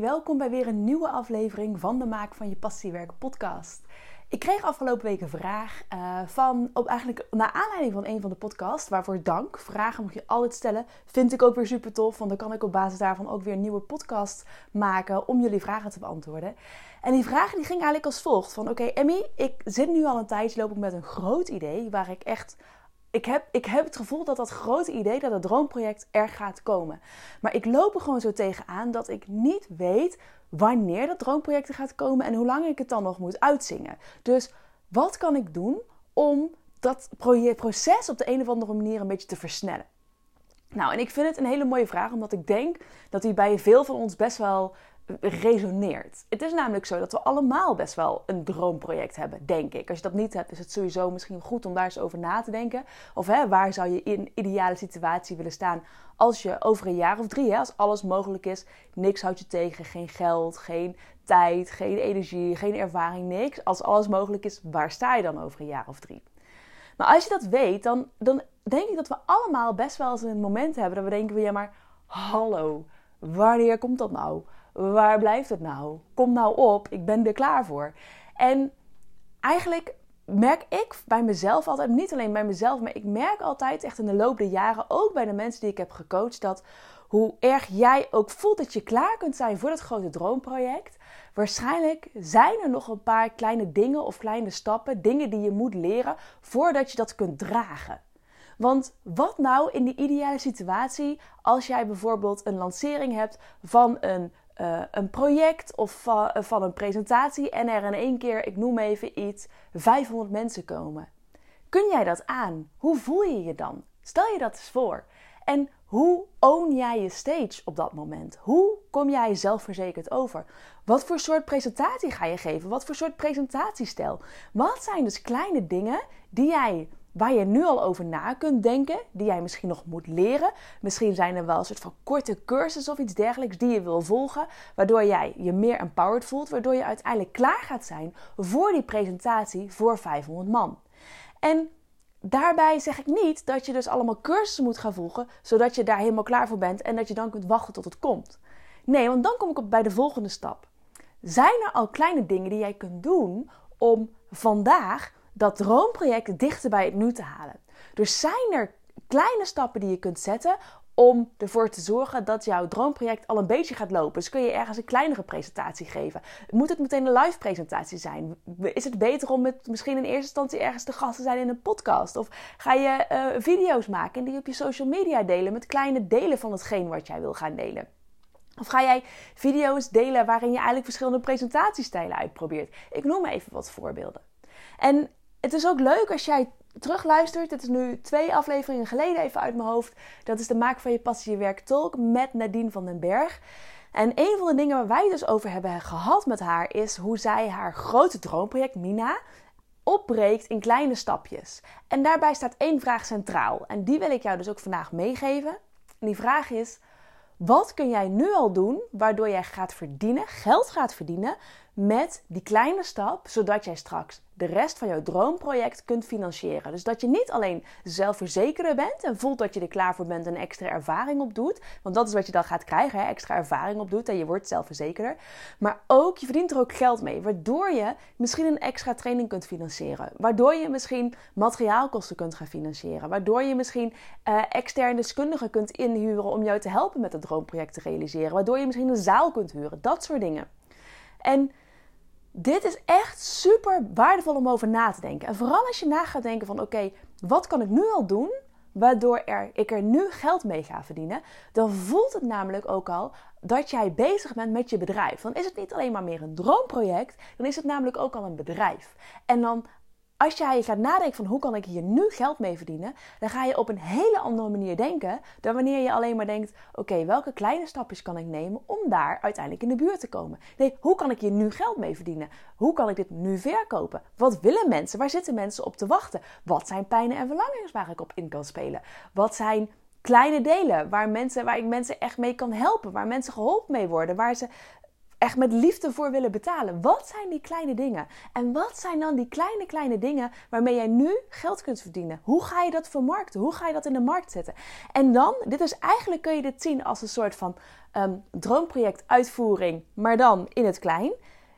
welkom bij weer een nieuwe aflevering van de Maak van je Passiewerk podcast. Ik kreeg afgelopen week een vraag uh, van, op eigenlijk naar aanleiding van een van de podcasts, waarvoor dank. Vragen mag je altijd stellen, vind ik ook weer super tof, want dan kan ik op basis daarvan ook weer een nieuwe podcast maken om jullie vragen te beantwoorden. En die vraag die ging eigenlijk als volgt: van oké Emmy, ik zit nu al een tijdje, loop ik met een groot idee waar ik echt ik heb, ik heb het gevoel dat dat grote idee, dat het droomproject er gaat komen. Maar ik loop er gewoon zo tegenaan dat ik niet weet wanneer dat droomproject er gaat komen en hoe lang ik het dan nog moet uitzingen. Dus wat kan ik doen om dat proces op de een of andere manier een beetje te versnellen? Nou, en ik vind het een hele mooie vraag, omdat ik denk dat die bij veel van ons best wel resoneert. Het is namelijk zo dat we allemaal best wel een droomproject hebben, denk ik. Als je dat niet hebt, is het sowieso misschien goed om daar eens over na te denken. Of hè, waar zou je in ideale situatie willen staan als je over een jaar of drie, hè, als alles mogelijk is, niks houdt je tegen, geen geld, geen tijd, geen energie, geen ervaring, niks. Als alles mogelijk is, waar sta je dan over een jaar of drie? Maar als je dat weet, dan, dan denk ik dat we allemaal best wel eens een moment hebben dat we denken: ja, maar hallo, wanneer komt dat nou? Waar blijft het nou? Kom nou op, ik ben er klaar voor. En eigenlijk merk ik bij mezelf altijd, niet alleen bij mezelf, maar ik merk altijd echt in de loop der jaren, ook bij de mensen die ik heb gecoacht, dat hoe erg jij ook voelt dat je klaar kunt zijn voor dat grote droomproject, waarschijnlijk zijn er nog een paar kleine dingen of kleine stappen, dingen die je moet leren voordat je dat kunt dragen. Want wat nou in die ideale situatie als jij bijvoorbeeld een lancering hebt van een uh, een project of van, uh, van een presentatie en er in één keer, ik noem even iets, 500 mensen komen. Kun jij dat aan? Hoe voel je je dan? Stel je dat eens voor. En hoe own jij je stage op dat moment? Hoe kom jij zelfverzekerd over? Wat voor soort presentatie ga je geven? Wat voor soort presentatiestijl? Wat zijn dus kleine dingen die jij waar je nu al over na kunt denken, die jij misschien nog moet leren. Misschien zijn er wel een soort van korte cursussen of iets dergelijks die je wil volgen, waardoor jij je meer empowered voelt, waardoor je uiteindelijk klaar gaat zijn voor die presentatie voor 500 man. En daarbij zeg ik niet dat je dus allemaal cursussen moet gaan volgen, zodat je daar helemaal klaar voor bent en dat je dan kunt wachten tot het komt. Nee, want dan kom ik op bij de volgende stap. Zijn er al kleine dingen die jij kunt doen om vandaag dat droomproject dichter bij het nu te halen. Dus zijn er kleine stappen die je kunt zetten om ervoor te zorgen dat jouw droomproject al een beetje gaat lopen. Dus kun je ergens een kleinere presentatie geven. Moet het meteen een live presentatie zijn? Is het beter om met misschien in eerste instantie ergens te gast te zijn in een podcast? Of ga je uh, video's maken en die op je social media delen met kleine delen van hetgeen wat jij wil gaan delen? Of ga jij video's delen waarin je eigenlijk verschillende presentatiestijlen uitprobeert? Ik noem even wat voorbeelden. En het is ook leuk als jij terugluistert. Het is nu twee afleveringen geleden even uit mijn hoofd. Dat is de Maak van je passie je werk talk met Nadine van den Berg. En een van de dingen waar wij dus over hebben gehad met haar is hoe zij haar grote droomproject Mina opbreekt in kleine stapjes. En daarbij staat één vraag centraal. En die wil ik jou dus ook vandaag meegeven. En die vraag is: wat kun jij nu al doen waardoor jij gaat verdienen, geld gaat verdienen met die kleine stap, zodat jij straks de rest van jouw droomproject kunt financieren. Dus dat je niet alleen zelfverzekerder bent en voelt dat je er klaar voor bent en extra ervaring op doet, want dat is wat je dan gaat krijgen, hè? extra ervaring op doet en je wordt zelfverzekerder. Maar ook, je verdient er ook geld mee, waardoor je misschien een extra training kunt financieren, waardoor je misschien materiaalkosten kunt gaan financieren, waardoor je misschien uh, externe deskundigen kunt inhuren om jou te helpen met het droomproject te realiseren, waardoor je misschien een zaal kunt huren, dat soort dingen. En dit is echt super waardevol om over na te denken. En vooral als je na gaat denken van oké, wat kan ik nu al doen waardoor er, ik er nu geld mee ga verdienen, dan voelt het namelijk ook al dat jij bezig bent met je bedrijf. Dan is het niet alleen maar meer een droomproject, dan is het namelijk ook al een bedrijf. En dan als jij gaat nadenken van hoe kan ik hier nu geld mee verdienen, dan ga je op een hele andere manier denken dan wanneer je alleen maar denkt: oké, welke kleine stapjes kan ik nemen om daar uiteindelijk in de buurt te komen? Nee, hoe kan ik hier nu geld mee verdienen? Hoe kan ik dit nu verkopen? Wat willen mensen? Waar zitten mensen op te wachten? Wat zijn pijnen en verlangens waar ik op in kan spelen? Wat zijn kleine delen waar, mensen, waar ik mensen echt mee kan helpen, waar mensen geholpen mee worden, waar ze echt met liefde voor willen betalen. Wat zijn die kleine dingen? En wat zijn dan die kleine, kleine dingen waarmee jij nu geld kunt verdienen? Hoe ga je dat vermarkten? Hoe ga je dat in de markt zetten? En dan, dit is eigenlijk, kun je dit zien als een soort van um, droomproject uitvoering, maar dan in het klein.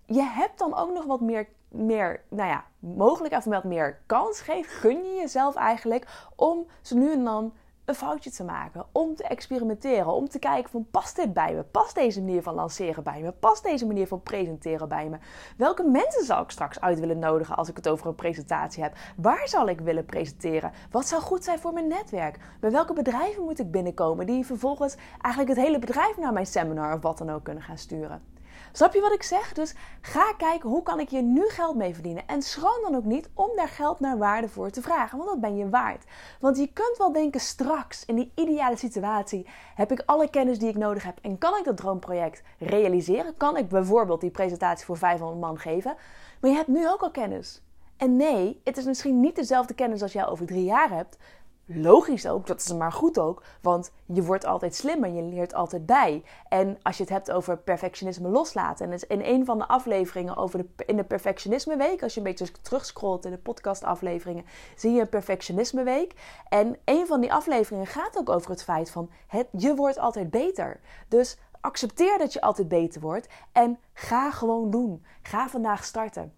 Je hebt dan ook nog wat meer, meer nou ja, mogelijk even wat meer kans geeft. Gun je jezelf eigenlijk om zo nu en dan een foutje te maken, om te experimenteren, om te kijken van past dit bij me? Past deze manier van lanceren bij me? Past deze manier van presenteren bij me? Welke mensen zal ik straks uit willen nodigen als ik het over een presentatie heb? Waar zal ik willen presenteren? Wat zou goed zijn voor mijn netwerk? Bij welke bedrijven moet ik binnenkomen die vervolgens eigenlijk het hele bedrijf naar mijn seminar of wat dan ook kunnen gaan sturen? Snap je wat ik zeg? Dus ga kijken hoe kan ik hier nu geld mee verdienen. En schroom dan ook niet om daar geld naar waarde voor te vragen. Want dat ben je waard. Want je kunt wel denken straks in die ideale situatie heb ik alle kennis die ik nodig heb. En kan ik dat droomproject realiseren? Kan ik bijvoorbeeld die presentatie voor 500 man geven? Maar je hebt nu ook al kennis. En nee, het is misschien niet dezelfde kennis als jij over drie jaar hebt. Logisch ook, dat is maar goed ook, want je wordt altijd slimmer, je leert altijd bij. En als je het hebt over perfectionisme loslaten, en in een van de afleveringen over de, in de perfectionisme week, als je een beetje terugscrollt in de podcastafleveringen, zie je een perfectionisme week. En een van die afleveringen gaat ook over het feit van het, je wordt altijd beter. Dus accepteer dat je altijd beter wordt en ga gewoon doen. Ga vandaag starten.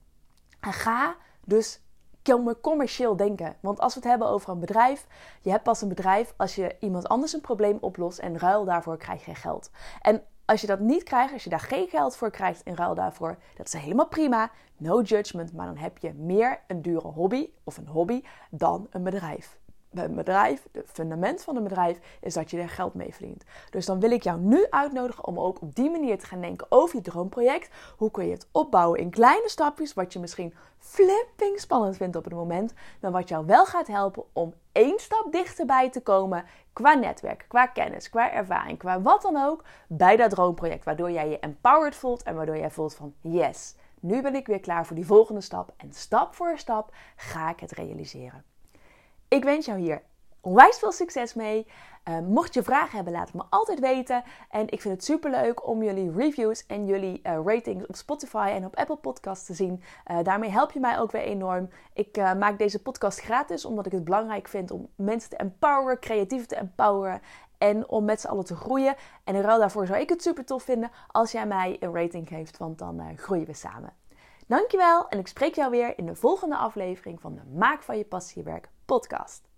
En ga dus commercieel denken. Want als we het hebben over een bedrijf, je hebt pas een bedrijf als je iemand anders een probleem oplost en ruil daarvoor krijg je geld. En als je dat niet krijgt, als je daar geen geld voor krijgt in ruil daarvoor, dat is helemaal prima. No judgment, maar dan heb je meer een dure hobby of een hobby dan een bedrijf een bedrijf, het fundament van een bedrijf, is dat je er geld mee verdient. Dus dan wil ik jou nu uitnodigen om ook op die manier te gaan denken over je droomproject. Hoe kun je het opbouwen in kleine stapjes, wat je misschien flipping spannend vindt op het moment, maar wat jou wel gaat helpen om één stap dichterbij te komen qua netwerk, qua kennis, qua ervaring, qua wat dan ook, bij dat droomproject. Waardoor jij je empowered voelt en waardoor jij voelt van yes, nu ben ik weer klaar voor die volgende stap. En stap voor stap ga ik het realiseren. Ik wens jou hier onwijs veel succes mee. Uh, mocht je vragen hebben, laat het me altijd weten. En ik vind het super leuk om jullie reviews en jullie uh, ratings op Spotify en op Apple Podcasts te zien. Uh, daarmee help je mij ook weer enorm. Ik maak deze podcast gratis omdat ik het belangrijk vind om mensen te empoweren, creatief te empoweren. En om met z'n allen te groeien. En in ruil daarvoor zou ik het super tof vinden als jij mij een rating geeft, want dan groeien we samen. Dankjewel en ik spreek jou weer in de volgende aflevering van de Maak van je passiewerk podcast.